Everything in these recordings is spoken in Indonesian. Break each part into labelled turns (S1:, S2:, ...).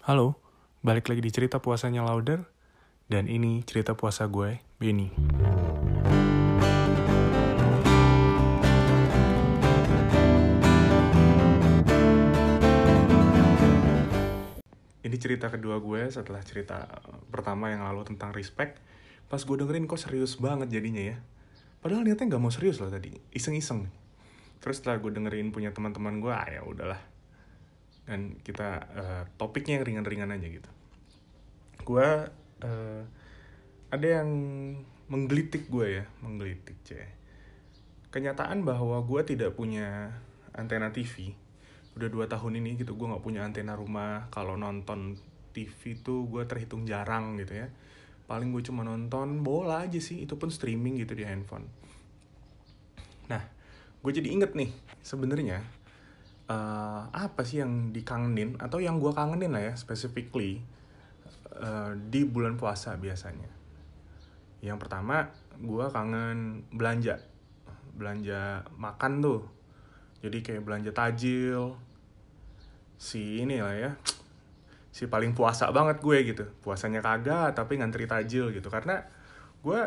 S1: Halo, balik lagi di cerita puasanya Lauder Dan ini cerita puasa gue, Benny. Ini cerita kedua gue setelah cerita pertama yang lalu tentang respect. Pas gue dengerin kok serius banget jadinya ya. Padahal niatnya nggak mau serius loh tadi, iseng-iseng. Terus setelah gue dengerin punya teman-teman gue, ah ya udahlah dan kita uh, topiknya yang ringan-ringan aja gitu. Gue uh, ada yang menggelitik gue ya menggelitik ceh kenyataan bahwa gue tidak punya antena TV udah dua tahun ini gitu gue nggak punya antena rumah. Kalau nonton TV tuh gue terhitung jarang gitu ya. Paling gue cuma nonton bola aja sih itu pun streaming gitu di handphone. Nah gue jadi inget nih sebenarnya uh, apa sih yang dikangenin atau yang gue kangenin lah ya specifically uh, di bulan puasa biasanya? Yang pertama gue kangen belanja. Belanja makan tuh. Jadi kayak belanja tajil. Si ini lah ya si paling puasa banget gue gitu. Puasanya kagak tapi ngantri tajil gitu. Karena gue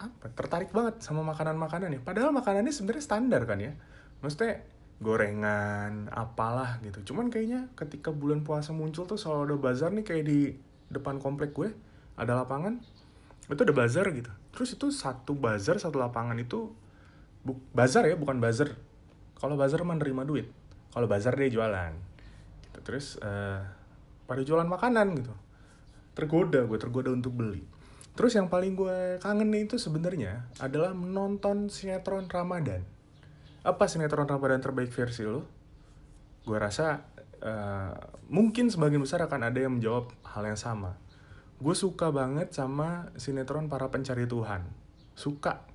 S1: apa tertarik banget sama makanan-makanan ya. Padahal makanannya sebenarnya standar kan ya. Maksudnya gorengan apalah gitu. Cuman kayaknya ketika bulan puasa muncul tuh selalu ada bazar nih kayak di depan komplek gue. Ada lapangan. Itu ada bazar gitu. Terus itu satu bazar satu lapangan itu bu bazar ya bukan bazar. Kalau bazar menerima duit. Kalau bazar dia jualan. Gitu. Terus uh, pada jualan makanan gitu. Tergoda gue tergoda untuk beli. Terus yang paling gue kangen itu sebenarnya adalah menonton sinetron Ramadan apa sinetron Ramadan terbaik versi lo? Gue rasa uh, mungkin sebagian besar akan ada yang menjawab hal yang sama. Gue suka banget sama sinetron para pencari Tuhan. Suka.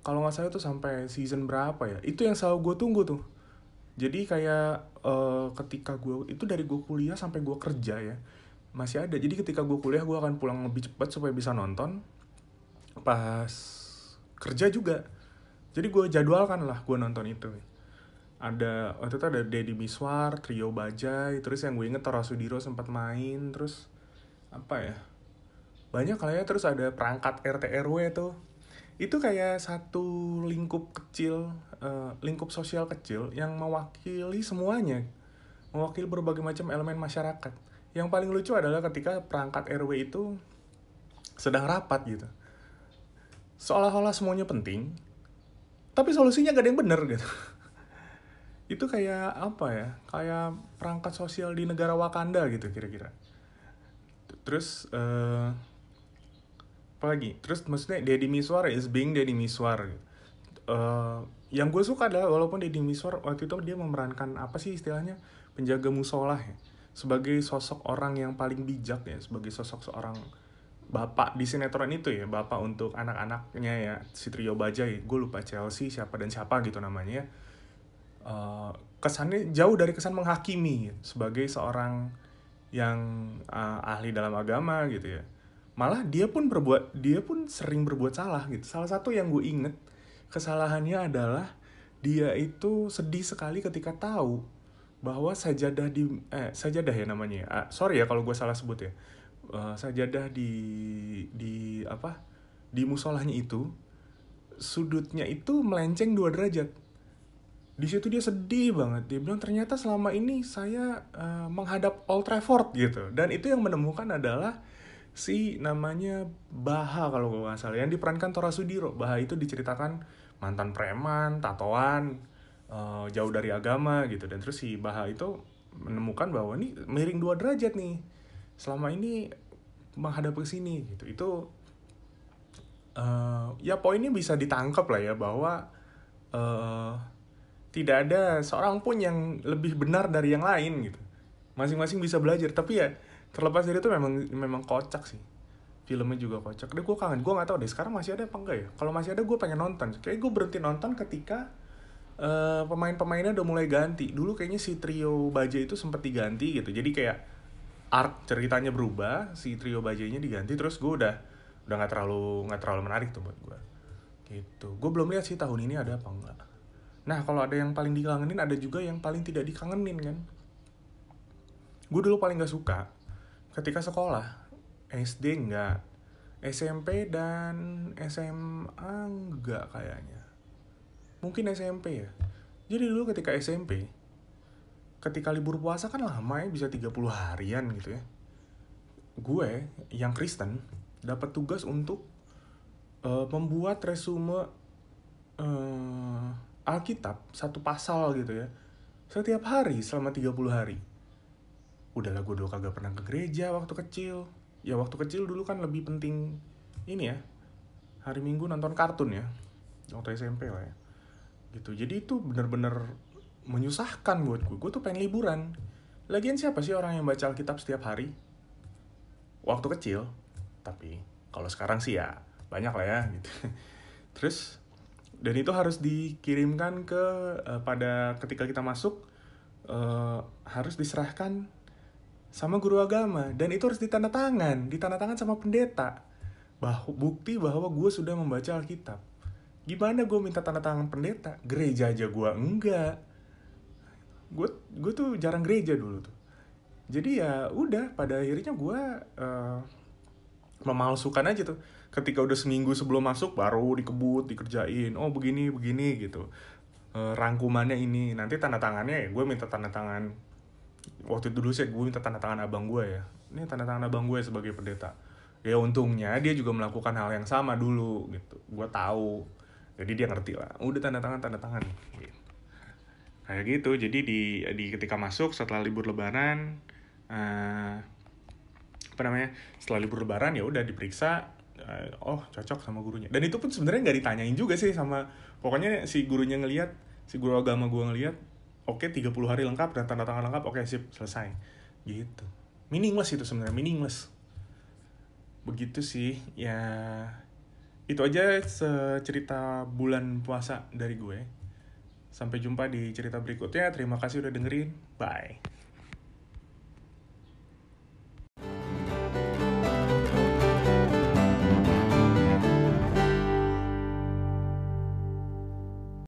S1: Kalau nggak salah tuh sampai season berapa ya? Itu yang selalu gue tunggu tuh. Jadi kayak uh, ketika gue itu dari gue kuliah sampai gue kerja ya masih ada. Jadi ketika gue kuliah gue akan pulang lebih cepat supaya bisa nonton. Pas kerja juga jadi gue jadwalkan lah gue nonton itu. Ada waktu itu ada Deddy Miswar, Trio Bajai, terus yang gue inget Tora Sudiro sempat main, terus apa ya? Banyak lah ya terus ada perangkat RT RW tuh itu. Kayak satu lingkup kecil uh, lingkup sosial kecil yang mewakili semuanya. Mewakili berbagai macam elemen masyarakat. Yang paling lucu adalah ketika perangkat RW itu sedang rapat gitu. Seolah-olah semuanya penting tapi solusinya gak ada yang bener gitu. Itu kayak apa ya? Kayak perangkat sosial di negara Wakanda gitu kira-kira. Terus uh, apa lagi? Terus maksudnya Deddy Miswar is being Deddy Miswar uh, yang gue suka adalah walaupun Deddy Miswar waktu itu dia memerankan apa sih istilahnya? Penjaga musola ya. Sebagai sosok orang yang paling bijak ya. Sebagai sosok seorang bapak di sinetron itu ya bapak untuk anak-anaknya ya si Trio Bajai. Gue lupa Chelsea siapa dan siapa gitu namanya. Uh, kesannya jauh dari kesan menghakimi sebagai seorang yang uh, ahli dalam agama gitu ya. Malah dia pun berbuat dia pun sering berbuat salah gitu. Salah satu yang gue inget kesalahannya adalah dia itu sedih sekali ketika tahu bahwa sajadah di eh sajadah ya namanya uh, sorry ya kalau gue salah sebut ya uh, sajadah di di apa di musolahnya itu sudutnya itu melenceng dua derajat. Di situ dia sedih banget. Dia bilang ternyata selama ini saya uh, menghadap Old Trafford gitu. Dan itu yang menemukan adalah si namanya Baha kalau gue nggak salah yang diperankan Tora Sudiro. Baha itu diceritakan mantan preman tatoan uh, jauh dari agama gitu. Dan terus si Baha itu menemukan bahwa ini miring dua derajat nih. Selama ini menghadap ke sini gitu. Itu uh, ya poinnya bisa ditangkap lah ya bahwa uh, tidak ada seorang pun yang lebih benar dari yang lain gitu. Masing-masing bisa belajar. Tapi ya terlepas dari itu memang memang kocak sih. Filmnya juga kocak. Deh gue kangen. Gue nggak tahu deh sekarang masih ada apa enggak ya? Kalau masih ada gue pengen nonton. Kayak gue berhenti nonton ketika uh, pemain-pemainnya udah mulai ganti. Dulu kayaknya si trio baja itu sempat diganti gitu. Jadi kayak arc ceritanya berubah si trio bajainya diganti terus gue udah udah nggak terlalu nggak terlalu menarik tuh buat gue gitu. Gue belum lihat sih tahun ini ada apa enggak. Nah kalau ada yang paling dikangenin ada juga yang paling tidak dikangenin kan? Gue dulu paling gak suka ketika sekolah. SD enggak SMP dan SMA enggak kayaknya. Mungkin SMP ya. Jadi dulu ketika SMP ketika libur puasa kan lama ya bisa 30 harian gitu ya. Gue yang Kristen dapat tugas untuk uh, membuat resume uh, Alkitab satu pasal gitu ya. Setiap hari selama 30 hari. Udahlah gue dulu kagak pernah ke gereja waktu kecil. Ya waktu kecil dulu kan lebih penting ini ya. Hari minggu nonton kartun ya. Waktu SMP lah ya. Gitu. Jadi itu bener-bener menyusahkan buat gue gue tuh pengen liburan. Lagian siapa sih orang yang baca Alkitab setiap hari? Waktu kecil. Tapi kalau sekarang sih ya banyak lah ya gitu. Terus dan itu harus dikirimkan ke uh, pada ketika kita masuk uh, harus diserahkan sama guru agama. Dan itu harus ditandatangan. Ditandatangan sama pendeta. Bahwa bukti bahwa gue sudah membaca Alkitab. Gimana gue minta tanda tangan pendeta? Gereja aja gue enggak gue gue tuh jarang gereja dulu tuh. Jadi ya udah pada akhirnya gue uh, memalsukan aja tuh. Ketika udah seminggu sebelum masuk baru dikebut dikerjain. Oh begini begini gitu. Uh, rangkumannya ini. Nanti tanda tangannya ya gue minta tanda tangan. Waktu itu dulu sih gue minta tanda tangan abang gue ya. Ini tanda tangan abang gue sebagai pendeta. Ya untungnya dia juga melakukan hal yang sama dulu gitu. Gue tahu. Jadi dia ngerti lah. Udah tanda tangan tanda tangan. Gitu. Kayak gitu. Jadi di di ketika masuk setelah libur lebaran uh, apa namanya setelah libur lebaran ya udah diperiksa uh, oh cocok sama gurunya. Dan itu pun sebenarnya nggak ditanyain juga sih sama pokoknya si gurunya ngelihat si guru agama gue ngelihat oke okay, 30 hari lengkap dan tanda tangan lengkap oke okay, sip selesai. Gitu. Meaningless itu sebenarnya meaningless. Begitu sih ya itu aja cerita bulan puasa dari gue sampai jumpa di cerita berikutnya. Terima kasih udah dengerin. Bye